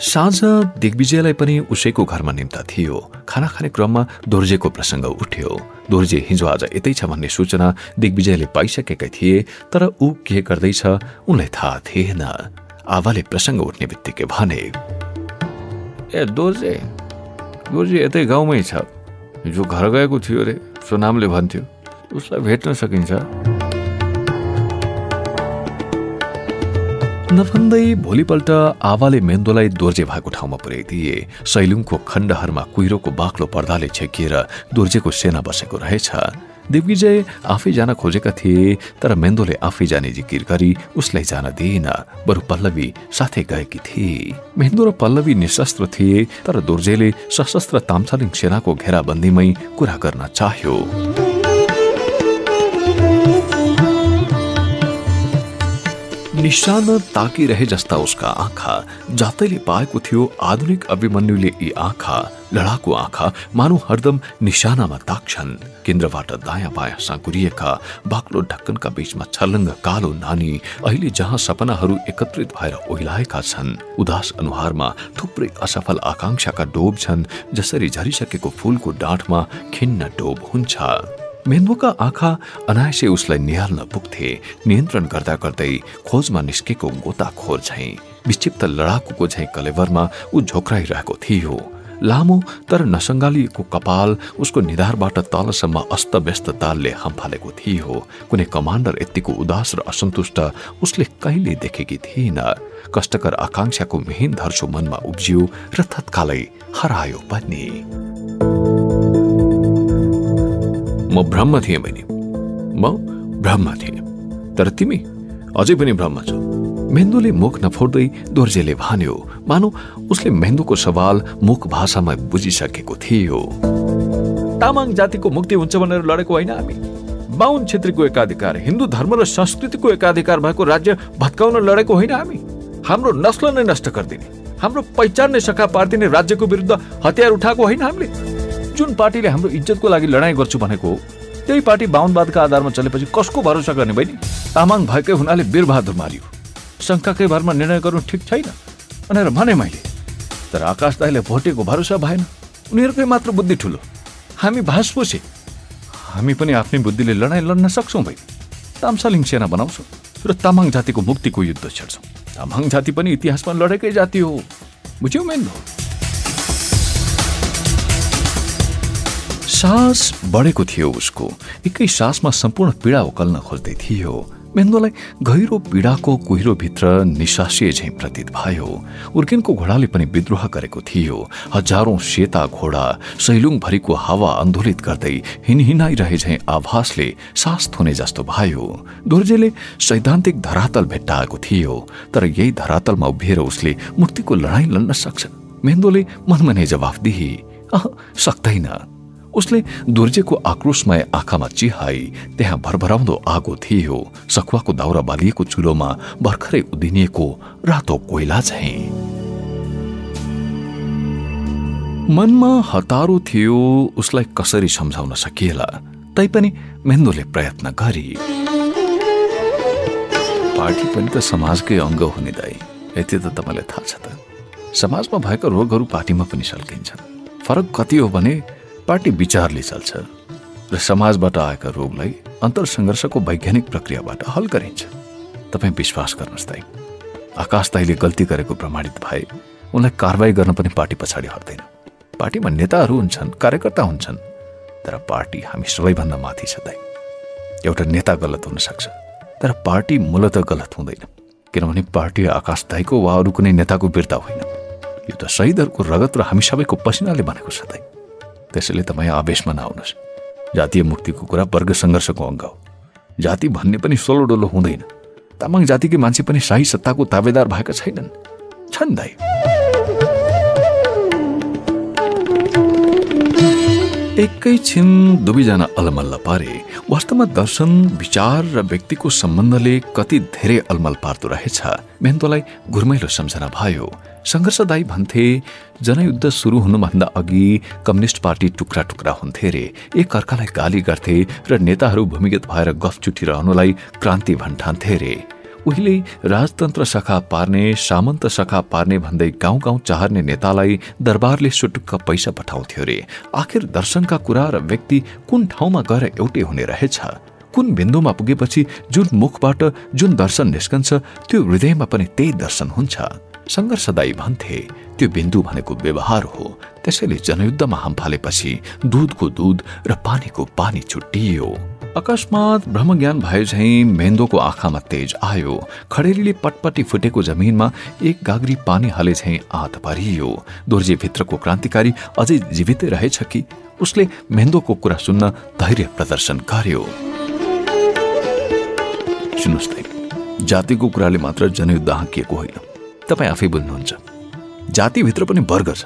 साँझ दिग्विजयलाई पनि उसैको घरमा निम्ता थियो। खाना खाने क्रममा दोर्जेको प्रसङ्ग उठ्यो। दोर्जे हिजो आज यतै छ भन्ने सूचना दिग्विजयले पाइसकेका थिए तर ऊ के गर्दैछ उनलाई थाहा थिएन। आवाले प्रसङ्ग उठ्ने बित्तिकै भने ए दोर्जे दोर्जे यतै गाउँमै छ। हिजो घर गएको थियो अरे सोनामले भन्थ्यो। उसलाई भेट्न सकिन्छ? नभन्दै भोलिपल्ट आवाले मेन्दोलाई दोर्जे भएको ठाउँमा पुर्याइदिए सैलुङको खण्डहरूमा कुहिरोको बाक्लो पर्दाले छेकिएर दोर्जेको सेना बसेको रहेछ। दिग्विजय आफै जान खोजेका थिए तर मेन्दोले आफै जाने जिकिर गरी उसलाई जान दिएन। बरु पल्लवी साथै गएकी थिए। मेन्दो र पल्लवी निशस्त्र थिए तर दोर्जेले सशस्त्र तामसालिङ सेनाको घेराबन्दीमै कुरा गर्न चाह्यो। निशान ताकिरहे जस्ता उसका आँखा। जातैले पाएको थियो आधुनिक अभिमन्युले यी आँखा लडाकु आँखा मानव हरदम निशानामा ताक्छन्। केन्द्रबाट दायाँ बायाँ साँकुरिएका बाक्लो ढक्कनका बीचमा छलङ्ग कालो नानी अहिले जहाँ सपनाहरू एकत्रित भएर ओहिलाएका छन् उदास अनुहारमा थुप्रै असफल आकांक्षाका डोब छन् जसरी झरिसकेको फूलको डाँठमा खिन्न डोब हुन्छ। मेन्दुका आँखा अनायसे उसलाई निहाल्न पुग्थे। नियन्त्रण गर्दा गर्दै खोजमा निस्केको गोताखोर झैँ विक्षिप्त लडाकुको झैँ कलेवरमा ऊ झोक्राइरहेको थियो। लामो तर नसङ्गालिएको कपाल उसको निधारबाट तलसम्म अस्तव्यस्त तालले हम्फालेको थियो। कुनै कमान्डर यत्तिको उदास र असन्तुष्ट उसले कहिले देखेकी थिएन। कष्टकर आकांक्षाको मिहिन धर्सो मनमा उब्जियो र तत्कालै हरायो पनि। म ब्रह्म थिएँ बहिनी। म ब्रह्म थिएँ। तर तिमी अझै पनि ब्रह्म छौ। मेन्दुले मुख नफोड्दै दोर्जेले भन्यो मानौ उसले मेन्दुको सवाल मुख भाषामा बुझिसकेको थियो। तामाङ जातिको मुक्ति हुन्छ भनेर लडेको होइन हामी। बाहुन छेत्रीको एकाधिकार हिन्दू धर्म र संस्कृतिको एकाधिकार भएको राज्य भत्काउन लडेको होइन हामी। हाम्रो नस्ल नै नष्ट गरिदिने हाम्रो पहिचान नै सखा पारिदिने राज्यको विरुद्ध हतियार उठाएको होइन हामीले। जुन पार्टीले हाम्रो इज्जतको लागि लडाइँ गर्छु भनेको त्यही पार्टी बाहुनवादका आधारमा चलेपछि कसको भरोसा गर्ने बहिनी? तामाङ भएकै हुनाले वीरबहादुर मारियो। शङ्काकै भरमा निर्णय गर्नु ठिक छैन भनेर भने मैले। तर आकाश दाईले भोटेको भरोसा भएन। उनीहरूकै मात्र बुद्धि ठुलो। हामी भाषपोसे हामी पनि आफ्नै बुद्धिले लडाइँ लड्न सक्छौँ बहिनी। तामसालिङ सेना बनाउँछौँ र तामाङ जातिको मुक्तिको युद्ध छेड्छौँ। तामाङ जाति पनि इतिहासमा लडेकै जाति हो। बुझ्यौ मेन सास बढेको थियो उसको। एकै सासमा सम्पूर्ण पीडा उकल्न खोज्दै थियो। मेन्दोलाई गहिरो पीडाको कुहिरोभित्र निशासिए झैँ प्रतीत भयो। उर्किनको घोडाले पनि विद्रोह गरेको थियो। हजारौं सेता घोडा सैलुङभरिको हावा आन्दोलित गर्दै हिनहिनाइरहे झैँ आभासले सास थुने जस्तो भयो। दुर्जेले सैद्धान्तिक धरातल भेट्टाएको थियो तर यही धरातलमा उभिएर उसले मुक्तिको लडाईँ लड्न सक्छन् मेन्दोले मनमा जवाफ दिए अह सक्दैन उसले दुर्जेको आक्रोशमय आँखामा चिहाई त्यहाँ भरभराउँदो आगो थियो सखुवाको दाउरा बालिएको चुलोमा भर्खरै उदिनिएको रातो कोइला झै। मनमा हतारो थियो उसलाई कसरी सम्झाउन सकिएला तैपनि मेन्दोले प्रयत्न गरी। पार्टी पनि त समाजकै अङ्ग हुने दाई यति त तपाईँलाई थाहा छ त। समाजमा भएका रोगहरू पार्टीमा पनि सल्किन्छन्। फरक कति हो भने पार्टी विचारले चल्छ र समाजबाट आएका रोगलाई अन्तर सङ्घर्षको वैज्ञानिक प्रक्रियाबाट हल गरिन्छ। तपाईँ विश्वास गर्नुहोस् दाई। आकाश दाईले गल्ती गरेको प्रमाणित भए उनलाई कारवाही गर्न पनि पार्टी पछाडि हट्दैन। पार्टीमा नेताहरू हुन्छन् कार्यकर्ता हुन्छन् तर पार्टी हामी सबैभन्दा माथि छ दाई। एउटा नेता गलत हुन सक्छ तर पार्टी मूलत गलत हुँदैन किनभने पार्टी आकाश दाईको वा अरू कुनै नेताको बिर्ता होइन। यो त शहीदहरूको रगत र हामी सबैको पसिनाले बनेको छ दाई। त्यसैले तपाईँ आवेशमा नआउनुहोस्। जातीय मुक्तिको कुरा वर्ग सङ्घर्षको अङ्ग हो। जाति भन्ने पनि सोलो डोलो हुँदैन। तामाङ जातिकै मान्छे पनि शाही सत्ताको ताबेदार भएका छैनन्। छन् दाई। एकैछिन दुवैजना अलमल्ल पारे वास्तवमा दर्शन विचार र व्यक्तिको सम्बन्धले कति धेरै अलमल पार्दो रहेछ मेहन्तोलाई घुर्मैलो सम्झना भयो। सङ्घर्षदायी भन्थे जनयुद्ध सुरु हुनुभन्दा अघि कम्युनिस्ट पार्टी टुक्रा टुक्रा हुन्थे रे। एक अर्कालाई गाली गर्थे र नेताहरू भूमिगत भएर गफ चुटिरहनुलाई क्रान्ति भन्ठान्थे रे। उहिले राजतन्त्र सखा पार्ने सामन्त सखा पार्ने भन्दै गाउँ गाउँ चाहर्ने नेतालाई दरबारले सुटुक्क पैसा पठाउँथ्यो रे। आखिर दर्शनका कुरा र व्यक्ति कुन ठाउँमा गएर एउटै हुने रहेछ? कुन बिन्दुमा पुगेपछि जुन मुखबाट जुन दर्शन निस्कन्छ त्यो हृदयमा पनि त्यही दर्शन हुन्छ। सङ्घर्षदायी भन्थे त्यो बिन्दु भनेको व्यवहार हो। त्यसैले जनयुद्धमा हाम फालेपछि दुधको दुध र पानीको पानी छुट्टियो। अकस्मात ब्रह्मज्ञान भए झैँ मेन्दोको आँखामा तेज आयो। खडेरीले पटपटी फुटेको जमिनमा एक गाग्री पानी हाले झैँ आत दोर्जे भित्रको क्रान्तिकारी अझै जीवितै रहेछ कि? उसले मेन्दोको कुरा सुन्न धैर्य प्रदर्शन गर्यो। जातिको कुराले मात्र जनयुद्ध हाँकिएको होइन। तपाईँ आफै बुझ्नुहुन्छ। जातिभित्र पनि वर्ग छ।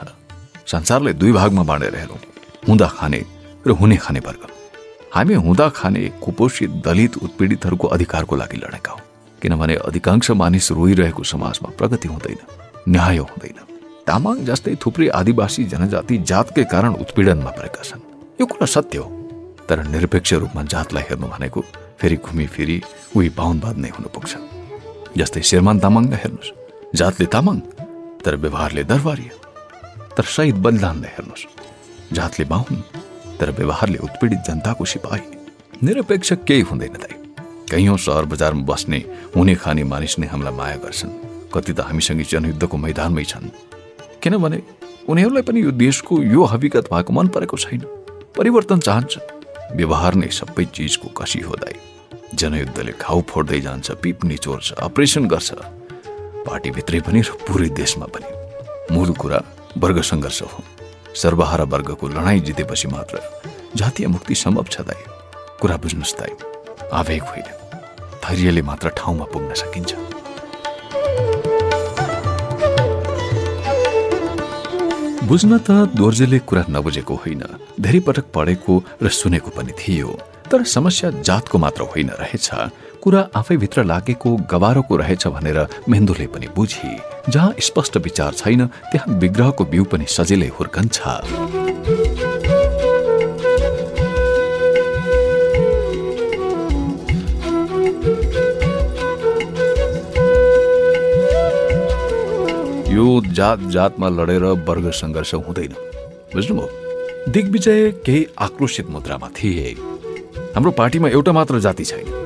संसारलाई दुई भागमा बाँडेर हेरौँ। हुँदा खाने र हुने खाने वर्ग। हामी हुँदा खाने कुपोषित दलित उत्पीडितहरूको अधिकारको लागि लडेका हौ। किनभने अधिकांश मानिस रोइरहेको समाजमा प्रगति हुँदैन न्याय हुँदैन। तामाङ जस्तै थुप्रै आदिवासी जनजाति जातकै कारण उत्पीडनमा परेका छन्। यो कुरा सत्य हो। तर निरपेक्ष रूपमा जातलाई हेर्नु भनेको फेरि घुमी फिरी उही बाहुनवाद नै हुनु पुग्छ। जस्तै शेरमान तामाङलाई हेर्नुहोस्। जातले तामाङ तर व्यवहारले दरबारी तर शहीद बलिदानलाई हेर्नुहोस् जातले बाहुन तर व्यवहारले उत्पीडित जनताको सिपाही। निरपेक्ष केही हुँदैन दाइ कैयौँ सहर बजारमा बस्ने हुने खाने मानिस नै हामीलाई माया गर्छन्। कति त हामीसँगै जनयुद्धको मैदानमै छन्। किनभने उनीहरूलाई पनि यो देशको यो हकीकत भएको मन परेको छैन। परिवर्तन चाहन्छ। व्यवहार नै सबै चिजको कसी हो दाई। जनयुद्धले घाउ फोड्दै जान्छ पिप निचोर्छ अपरेसन गर्छ। पार्टीभित्रै पनि र पुरै देशमा पनि। मूल कुरा वर्ग सङ्घर्ष हो। सर्वहारा वर्गको लडाईँ जितेपछि मात्र जातीय मुक्ति सम्भव छ दाई। कुरा बुझ्नुहोस् दाई आवेग होइन। धैर्यले मात्र ठाउँमा पुग्न सकिन्छ। बुझ्न त दोर्जेले कुरा नबुझेको होइन धेरै पटक पढेको र सुनेको पनि थियो तर समस्या जातको मात्र होइन रहेछ कुरा आफैभित्र लागेको गवारोको रहेछ भनेर मेन्दुले पनि बुझी। जहाँ स्पष्ट विचार छैन त्यहाँ विग्रहको बिउ पनि सजिलै हुर्कन्छ। यो जात जातमा लडेर वर्ग सङ्घर्ष हुँदैन। बुझ्नुभयो? दिग्विजय केही आक्रोशित मुद्रामा थिए। हाम्रो पार्टीमा एउटा मात्र जाति छैन।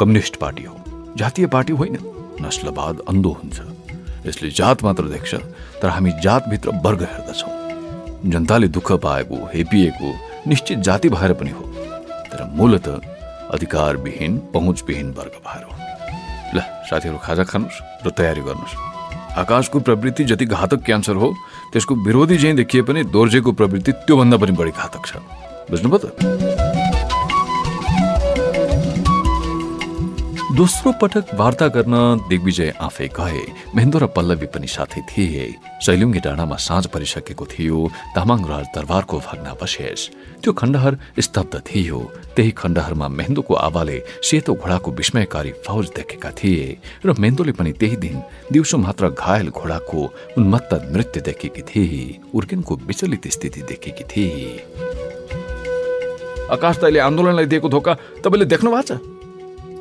कम्युनिस्ट पार्टी हो। जातीय पार्टी होइन। नस्लवाद अन्धो हुन्छ। यसले जात मात्र देख्छ तर हामी जातभित्र वर्ग हेर्दछौँ। जनताले दुःख पाएको हेपिएको निश्चित जाति भएर पनि हो। तर मूलत अधिकारविहीन पहुँचविहीन वर्ग भएर हो। ल साथीहरू खाजा खानुहोस् र तयारी गर्नुहोस्। आकाशको प्रवृत्ति जति घातक क्यान्सर हो त्यसको विरोधी चाहिँ देखिए पनि दोर्जेको प्रवृत्ति त्योभन्दा पनि बढी घातक छ। बुझ्नुभयो त? दोस्रो पटक वार्ता गर्न दिग्विजय आफै गए। महेन्द्र र पल्लवी पनि साथै थिए। शैलुङ्गी डाँडामा साँझ परिसकेको थियो। तामाङ राज दरबारको भग्नावशेष त्यो खण्डहर स्तब्ध थियो। त्यही खण्डहरमा मेहेन्दोको आवाले सेतो घोडाको विस्मयकारी फौज देखेका थिए र मेहेन्दोले पनि त्यही दिन दिउँसो मात्र घायल घोडाको उन्मत्त नृत्य देखेकी थिए। उर्किनको विचलित स्थिति देखेकी थिए। आकाश दाइले आन्दोलनलाई दिएको धोका तपाईँले देख्नु भएको छ?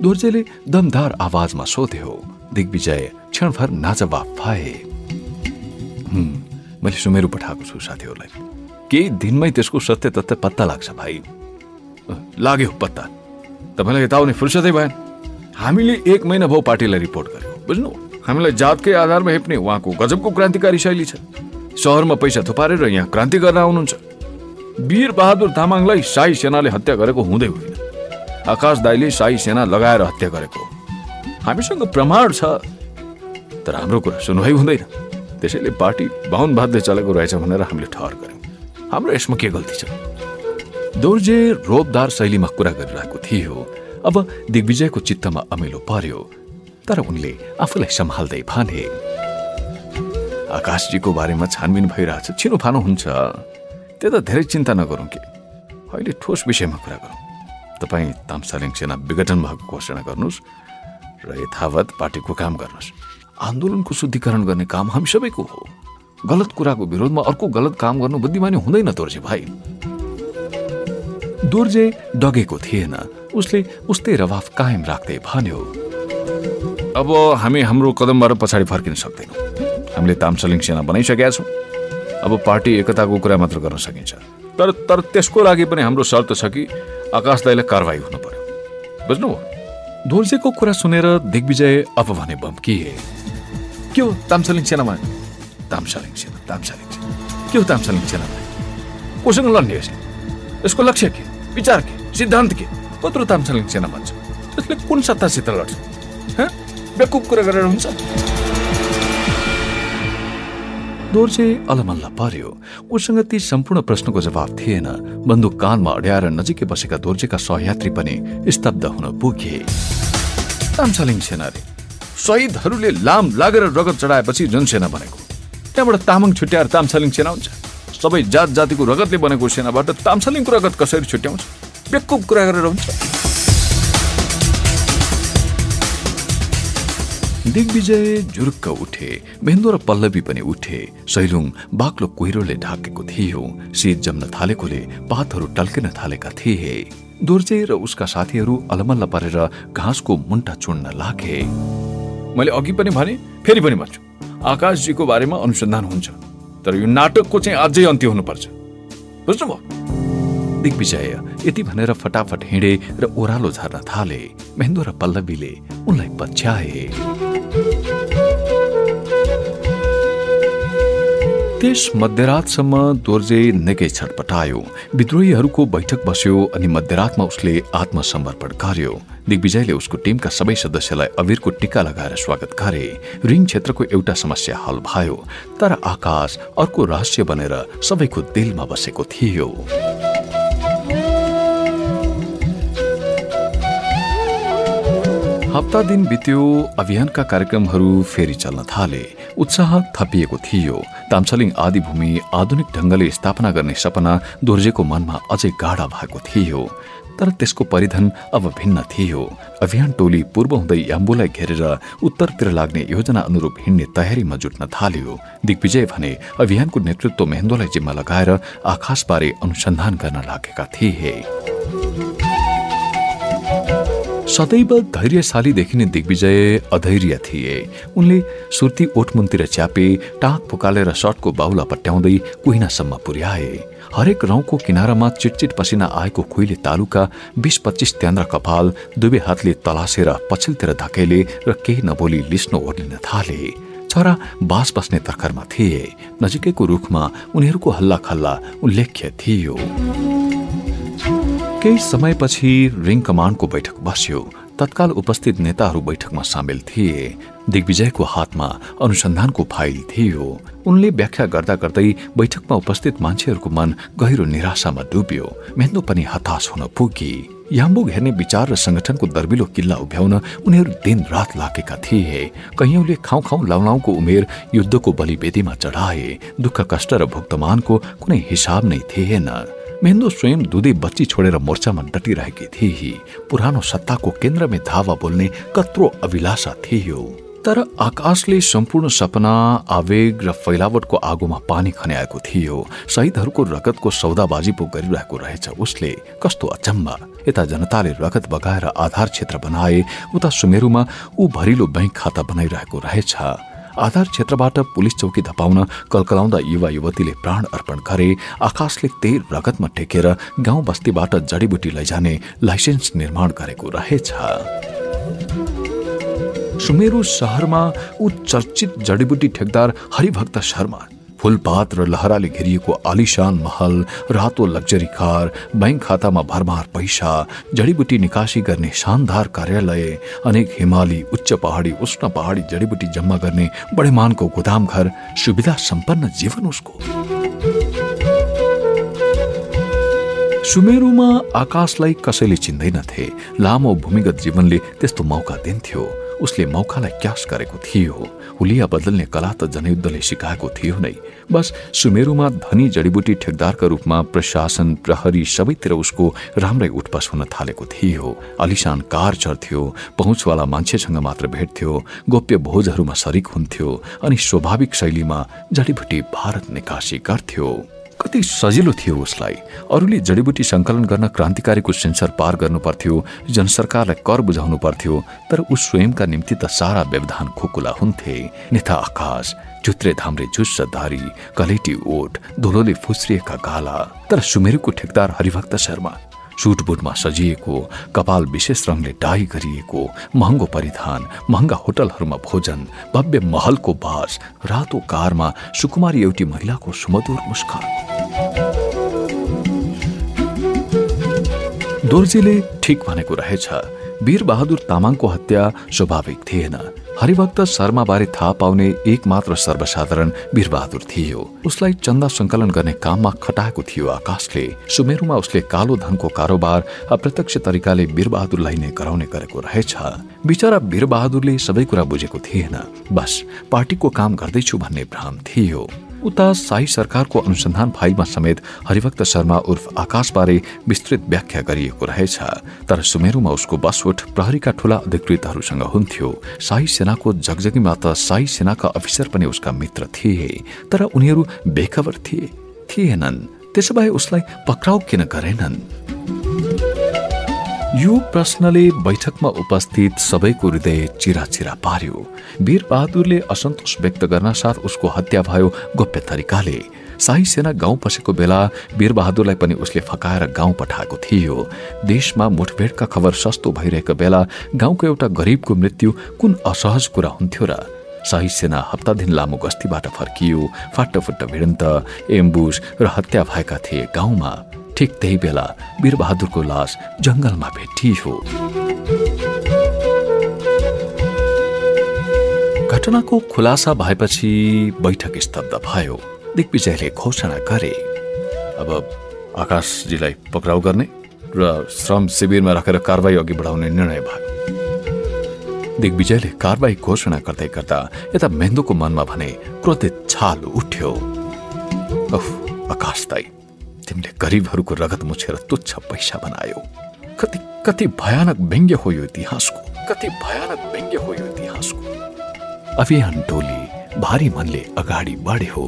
दोर्जेले दमदार आवाजमा सोध्यो दिग्विजय क्षणभर नाजवाफ भए। "हुँ, मैले सुमेरु पठाएको छु साथीहरूलाई। केही दिनमै त्यसको सत्य तथ्य पत्ता लाग्छ भाइ। लाग्यो पत्ता। तपाईँलाई यता आउने फुर्सदै भएन। हामीले एक महिना भयो पार्टीलाई रिपोर्ट गर्यो। बुझ्नु? हामीलाई जातकै आधारमा हेप्ने उहाँको गजबको क्रान्तिकारी शैली छ। सहरमा पैसा थुपारेर यहाँ क्रान्ति गर्न आउनुहुन्छ। वीर बहादुर तामाङलाई शाही सेनाले हत्या गरेको हुँदै होइन आकाश दाईले शाही सेना लगाएर हत्या गरेको। हामीसँग प्रमाण छ तर हाम्रो कुरा सुनवाई हुँदैन। त्यसैले पार्टी बाहुन बाध्य चलेको रहेछ भनेर हामीले ठहर गर्यौँ हाम्रो यसमा के गल्ती छ? दोर्जे रोबदार शैलीमा कुरा गरिरहेको थियो। अब दिग्विजयको चित्तमा अमिलो पर्यो तर उनले आफूलाई सम्हाल्दै भने आकाशजीको बारेमा छानबिन भइरहेछ छिनोफानो हुन्छ। त्यो त धेरै चिन्ता नगरौँ कि? अहिले ठोस विषयमा कुरा गरौँ। तपाईँ तामसालिङ सेना विघटन भएको घोषणा गर्नुहोस् र यथावत पार्टीको काम गर्नुहोस्। आन्दोलनको शुद्धिकरण गर्ने काम हामी सबैको हो। गलत कुराको विरोधमा अर्को गलत काम गर्नु बुद्धिमानी हुँदैन दोर्जे भाइ। दोर्जे डगेको थिएन। उसले उस्तै रवाफ कायम राख्दै भन्यो अब हामी हाम्रो कदमबाट पछाडि फर्किन सक्दैनौँ। हामीले तामसलिङ सेना बनाइसकेका छौँ। अब पार्टी एकताको कुरा मात्र गर्न सकिन्छ। तर तर त्यसको लागि पनि हाम्रो शर्त छ कि आकाश दाईलाई कारवाही हुनु पर्यो। बुझ्नु दोर्जेको कुरा सुनेर दिग्विजय अब भने बम्किए के हो तामसलिङ सेनामा? तामसालिङ सेना तामसालिङ सेना। के हो तामसालिङ सेनामा? कोसँग लड्ने यसको लक्ष्य के? विचार के? सिद्धान्त के? कत्रो तामसालिङ सेना भन्छ। त्यसले कुन सत्तासित लड्छ? हँ? बेकुब कुरा गरेर हुन्छ? दोर्जे अलमल्ल पर्यो। उसँग ती सम्पूर्ण प्रश्नको जवाब थिएन। बन्दुक कानमा अड्याएर नजिकै बसेका दोर्जेका सहयात्री पनि स्तब्ध हुन पुगे। तामसालिङ सेना रे शहीदहरूले लाम लागेर रगत चढाएपछि जनसेना बनेको। त्यहाँबाट तामाङ छुट्याएर तामसालिङ सेना हुन्छ। सबै जात जातिको रगतले बनेको सेनाबाट तामसालिङको रगत कसरी छुट्याउँछ? बेकुब कुरा गरेर हुन्छ। दिग्विजय जुरुक्क उठे मेहेन्दो र पल्लवी पनि उठे। सैलुङ बाक्लो कुहिरोले ढाकेको थियो। शीत जम्न थालेकोले पातहरू टल्किन थालेका थिए। दोर्जे र उसका साथीहरू अलमल्ल परेर घाँसको मुन्टा चुड्न लागे। मैले अघि पनि भने फेरि पनि भन्छु। आकाशजीको बारेमा अनुसन्धान हुन्छ। तर यो नाटकको चाहिँ अझै अन्त्य हुनुपर्छ। बुझ्नुभयो? दिग्विजय यति भनेर फटाफट हिँडे र ओह्रालो झर्न थाले। मेहेन्दो र पल्लवीले उनलाई पछ्याए। त्यस मध्यरातसम्म दोर्जे निकै छटपटायो विद्रोहीहरूको बैठक बस्यो अनि मध्यरातमा उसले आत्मसमर्पण गर्यो। दिग्विजयले उसको टिमका सबै सदस्यलाई अबिरको टिका लगाएर स्वागत गरे। रिङ क्षेत्रको एउटा समस्या हल भयो तर आकाश अर्को रहस्य बनेर सबैको दिलमा बसेको थियो। हप्ता दिन बित्यो अभियानका कार्यक्रमहरू फेरि चल्न थाले। उत्साह थपिएको थियो। तामसलिङ आदि भूमि आधुनिक ढंगले स्थापना गर्ने सपना दोर्जेको मनमा अझै गाढा भएको थियो। तर त्यसको परिधन अब भिन्न थियो। अभियान टोली पूर्व हुँदै याम्बुलाई घेरेर उत्तरतिर लाग्ने योजना अनुरूप हिँड्ने तयारीमा जुट्न थाल्यो। दिग्विजय भने अभियानको नेतृत्व मेहेन्दोलाई जिम्मा लगाएर आकाशबारे अनुसन्धान गर्न लागेका थिए। सदैव धैर्यशाली देखिने दिग्विजय अधैर्य थिए। उनले सुर्ती ओठमुनतिर च्यापे टाक फुकालेर सर्टको बाहुला पट्याउँदै कुहिनासम्म पुर्याए। हरेक रौँको किनारामा चिटचिट पसिना आएको खुइले तालुका बिस पच्चिस त्यान्द्र कपाल दुवै हातले तलासेर पछिल्तिर धकेले र केही नबोली लिस्नो ओर्लिन थाले। चरा बास बस्ने तर्खरमा थिए। नजिकैको रुखमा उनीहरूको हल्ला खल्ला उल्लेख्य थियो। केही समयपछि रिङ कमान्डको बैठक बस्यो। तत्काल उपस्थित नेताहरू बैठकमा सामेल थिए। दिग्विजयको हातमा अनुसन्धानको फाइल थियो। उनले व्याख्या गर्दा गर्दै बैठकमा उपस्थित मान्छेहरूको मन गहिरो निराशामा डुब्यो। मेहन्दो पनि हताश हुन पुगी। याम्बुक हेर्ने विचार र संगठनको दर्बिलो किल्ला उभ्याउन उनीहरू दिन रात लागेका थिए। कैयौंले खाउ खाउ लाउलाउको उमेर युद्धको बलिवेदीमा चढाए। दुःख कष्ट र भुक्तमानको कुनै हिसाब नै थिएन। मेहन्दो स्वयं दुधे बच्ची छोडेर मोर्चामा डटिरहेकी थिए पुरानो सत्ताको केन्द्रमै धावा बोल्ने कत्रो अभिलाषा थियो। तर आकाशले सम्पूर्ण सपना आवेग र फैलावटको आगोमा पानी खन्याएको थियो। शहीदहरूको रगतको सौदाबाजी पो गरिरहेको रहेछ उसले। कस्तो अचम्म। यता जनताले रगत बगाएर आधार क्षेत्र बनाए उता सुमेरुमा ऊ भरिलो बैंक खाता बनाइरहेको रहेछ। आधार क्षेत्रबाट पुलिस चौकी धपाउन कलकलाउँदा युवा युवतीले प्राण अर्पण गरे आकाशले तेल रगतमा टेकेर गाउँ बस्तीबाट जडीबुटी लैजाने लाइसेन्स निर्माण गरेको रहेछ। सुमेरु सहरमा ऊ जडीबुटी ठेकदार हरिभक्त शर्मा फुलपात र लहराले घेरिएको आलिशान महल रातो लग्जरी कार बैंक खातामा भरमार पैसा जडीबुटी निकासी गर्ने शानदार कार्यालय अनेक हिमाली उच्च पहाडी उष्ण पहाडी जडीबुटी जम्मा गर्ने बडेमानको गोदाम घर सुविधा सम्पन्न जीवन उसको। सुमेरुमा आकाशलाई कसैले चिन्दैनथे। लामो भूमिगत जीवनले त्यस्तो मौका दिन्थ्यो। उसले मौकालाई क्यास गरेको थियो। हुलिया बदल्ने कला त जनयुद्धले सिकाएको थियो नै। बस सुमेरुमा धनी जडीबुटी ठेकदारका रूपमा प्रशासन प्रहरी सबैतिर उसको राम्रै उठपस हुन थालेको थियो। अलिसान कार चढ्थ्यो पहुँचवाला मान्छेसँग मात्र भेट्थ्यो गोप्य भोजहरूमा सरिक हुन्थ्यो अनि स्वाभाविक शैलीमा जडीबुटी भारत निकासी गर्थ्यो। कति सजिलो थियो उसलाई। अरूले जडीबुटी संकलन गर्न क्रान्तिकारीको सेन्सर पार गर्नु पर्थ्यो जनसरकारलाई कर बुझाउनु पर्थ्यो तर ऊ स्वयंका निम्ति त सारा व्यवधान खोकुला हुन्थे। नेता आकाश जुत्रे धाम्रे झुस्स धारी कलेटी ओठ धुलोले फुस्रिएका गाला तर सुमेरुको ठेकदार हरिभक्त शर्मा सुटबुटमा सजिएको कपाल विशेष रङले डाई गरिएको महँगो परिधान महँगा होटलहरूमा भोजन भव्य महलको बास रातो कारमा सुकुमारी एउटी महिलाको सुमधुर मुस्कान। दोर्जीले ठिक भनेको रहेछ वीरबहादुर तामाङको हत्या स्वाभाविक थिएन। हरिभक्त शर्माबारे थाहा पाउने एक मात्र सर्वसाधारण वीरबहादुर थियो। उसलाई चन्दा संकलन गर्ने काममा खटाएको थियो आकाशले। सुमेरुमा उसले कालो धनको कारोबार अप्रत्यक्ष तरिकाले वीरबहादुरलाई नै गराउने गरेको रहेछ। बिचरा वीरबहादुरले सबै कुरा बुझेको थिएन। बस पार्टीको काम गर्दैछु भन्ने भ्रम थियो। उता शाही सरकारको अनुसन्धान फाइलमा समेत हरिभक्त शर्मा उर्फ आकाशबारे विस्तृत व्याख्या गरिएको रहेछ। तर सुमेरुमा उसको बसोट प्रहरीका ठूला अधिकृतहरूसँग हुन्थ्यो। शाही सेनाको जगजगीमा त शाही सेनाका अफिसर पनि उसका मित्र थिए तर उनीहरू बेखबर थिए थिएनन्। त्यसो भए उसलाई पक्राउ किन गरेनन्? यो प्रश्नले बैठकमा उपस्थित सबैको हृदय चिराचिरा पार्यो। वीर बहादुरले असन्तोष व्यक्त गर्न साथ उसको हत्या भयो गोप्य तरिकाले। शाही सेना गाउँ पसेको बेला वीरबहादुरलाई पनि उसले फकाएर गाउँ पठाएको थियो। देशमा मुठभेडका खबर सस्तो भइरहेको बेला गाउँको एउटा गरिबको मृत्यु कुन असहज कुरा हुन्थ्यो र? शाही सेना हप्ता दिन लामो गस्तीबाट फर्कियो फाटफुट्ट भिडन्त एम्बुस र हत्या भएका थिए गाउँमा। ठिक त्यही बेला वीरबहादुरको लास जंगलमा भेटियो। घटनाको खुलासा भएपछि बैठक स्तब्ध भयो। दिग्विजयले घोषणा गरे। अब आकाशजीलाई पक्राउ गर्ने र श्रम शिविरमा राखेर कारवाही अघि बढाउने निर्णय भयो। दिग्विजयले कारवाही घोषणा गर्दै गर्दा यता मेन्दुको मनमा भने क्रोधित छाल उठ्यो। आकाश दाई तिमीले गरिबहरूको रगत मुछेर तुच्छ पैसा बनायो। कति कति भयानक व्यङ्ग्य हो यो इतिहासको। कति भयानक व्यङ्ग्य हो यो इतिहासको। अभियान टोली भारी मनले अगाडि बढ्यो।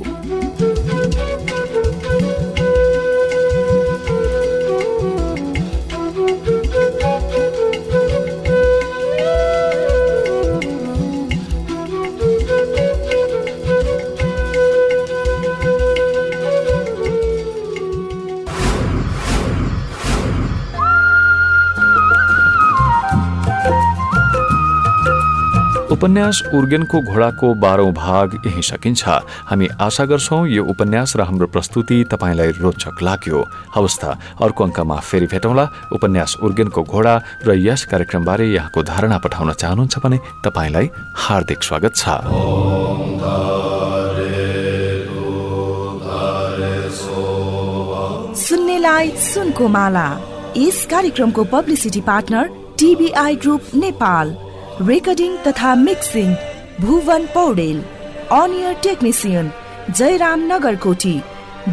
उपन्यास उर्गेनको घोडाको बाह्रौं भाग यही सकिन्छ। हामी आशा गर्छौ यो उपन्यास र हाम्रो प्रस्तुति तपाईँलाई रोचक लाग्यो। अवस्था अर्को अङ्कमा फेरि भेटौँला। उपन्यास उर्गेनको घोडा र यस कार्यक्रमबारे यहाँको धारणा पठाउन चाहनुहुन्छ भने तपाईँलाई हार्दिक स्वागत छ। सुन्नेलाई सुनको माला। यस कार्यक्रमको publicity partner T B I group Nepal. Recording तथा मिक्सिङ भुवन पौडेल अनियर टेक्निसियन जयराम नगरकोटी,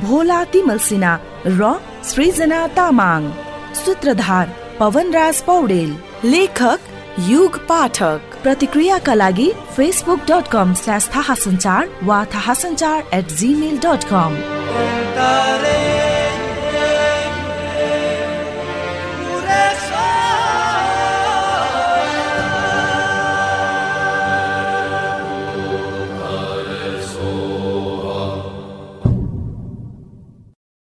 भोला तिमल सिन्हा, र सृजना तामाङ, सूत्रधार पवनराज पौडेल, लेखक युग पाठक। प्रतिक्रियाका लागि फेसबुक डट कम स्ल्यास थाहा सञ्चार वा थाहा सञ्चार एट जिमेल डट कम